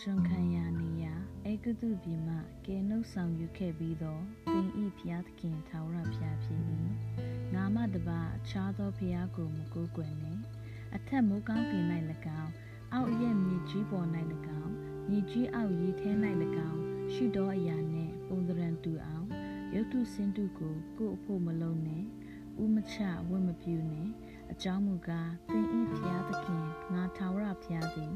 ကျွန်ခံရနေရာအေဂတုပြည်မှကဲနှုတ်ဆောင်ယူခဲ့ပြီးသောသင်ဤဖျားသခင်ထာဝရဖျားဖြစ်၏ငါမတပါအခြားသောဖျားကိုမကိုးကွယ်နှင့်အထက်မိုးကောင်းကင်၌၎င်းအောက်ရဲ့မြေကြီးပေါ်၌၎င်းမြေကြီးအောက်ရေထဲ၌၎င်းရှိသောအရာနှင့်ပုံသဏ္ဍာန်တူအောင်ရုပ်တုစင်တုကိုကိုယ့်အဖို့မလုံးနှင့်ဥမချဝတ်မပြုနှင့်အကြောင်းမူကားသင်ဤဖျားသခင်ငါထာဝရဖျားသည်တင်၌အပြစ်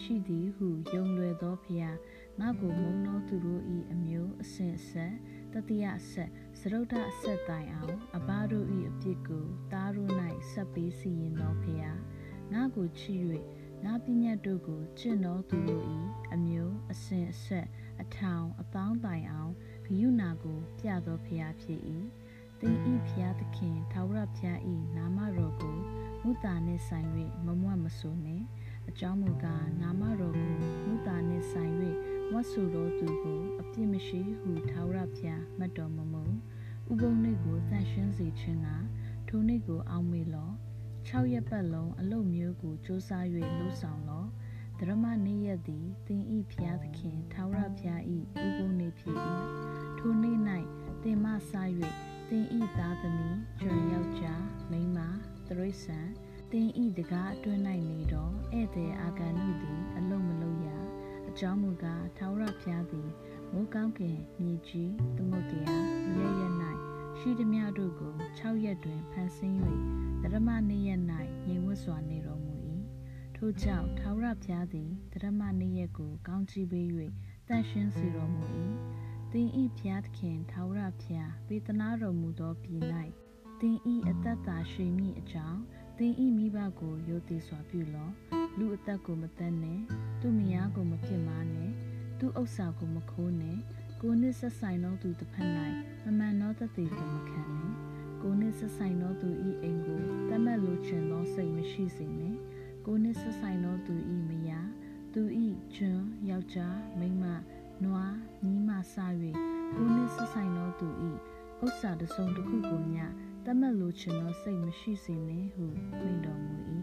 ရှိသည်ဟုယုံလွယ်သောဖျားငါကိုမုန်းသောသူတို့၏အမျိုးအစဉ်အဆက်တတိယအဆက်စရုဒ္ဓအဆက်တိုင်အောင်အဘတို့၏အပြစ်ကိုတားတို့၌ဆက်ပေးစီရင်သောဖျားငါကိုချစ်၍ငါပညာတို့ကိုကျင့်တော်သူတို့၏အမျိုးအစဉ်အဆက်အထောင်အပေါင်းတိုင်အောင်ဂယုဏကိုပြသောဖျားဖြစ်၏သင်ဤဖျားသခင်ထာဝရဖျားဤနာမတော်ကိုမုတာနှင့်ဆိုင်၍မမွတ်မဆိုနှင့် အကြောင်းမူကားနာမတော်ကိုမုတာနှင့်ဆိုင်၍ဝတ်ဆိုတော်သူကိုအပြစ်မရှိဟုထာဝရဖျားမှတ်တော်မမူဥပုံနှင့်ကိုတန့်ရှင်းစေခြင်းကထိုနှင့်ကိုအောင်းမေလော6ရက်ပတ်လုံးအလုတ်မျိုးကိုစူးစမ်း၍လှုပ်ဆောင်လောဓမ္မနေ့ရက်သည်သင်ဤဖျားသခင်ထာဝရဖျားဤဥပုံနေ့ဖြစ်၏ထိုနေ့၌သင်မဆာ၍သင်ဤသားသမီးကျွန်ယောက်ျားမိန်းမတရိษံ သင်ဤတကားအတွင်း၌နေတော့ဧည့်သည်အာဂန်နုသည် အလုံးမလုံးရအကြောင်းမူကားထာဝရဘုရားသည်မိုးကောင်းကင်မြေကြီးသမုတ်တရားရဲရဲ၌ရှိသည်များတို့ကို6ရက်တွင်ဖန်ဆင်း၍ဓမ္မနေ့ရက်၌ငြိမ်ဝတ်စွာနေတော်မူ၏ထို့ကြောင့်ထာဝရဘုရားသည်ဓမ္မနေ့ရက်ကိုကောင်းချီးပေး၍တန်ရှင်းစေတော်မူ၏သင်ဤဖျားသခင်ထာဝရဘုရားပေးသနာတော်မူသောပြည်၌သင်ဤအသက်တာရှိမည်အကြောင်း သင်ဤမိဘကိုယုတ်တိစွာပြုလောလူအသက်ကိုမတတ်နဲ့သူမယားကိုမပြစ်မှားနဲ့သူဥစ္စာကိုမခိုးနဲ့ကိုနစ်ဆက်ဆိုင်သောသူတစ်ဖက်၌မမှန်သောတသက်ကိုမခံနဲ့ကိုနစ်ဆက်ဆိုင်သောသူဤအိမ်ကိုတတ်မှတ်လိုချင်သောစိတ်မရှိစေနဲ့ကိုနစ်ဆက်ဆိုင်သောသူဤမယားသူဤကျွန်းယောက်ျားမိန်းမနွားညီမစ၍ကိုနစ်ဆက်ဆိုင်သောသူဤဥစ္စာတစ်စုံတစ်ခုကိုမျှ တတ်မှတ်လိုချင်သောစိတ်မရှိစေနှင့်ဟုမိန့်တော်မူ၏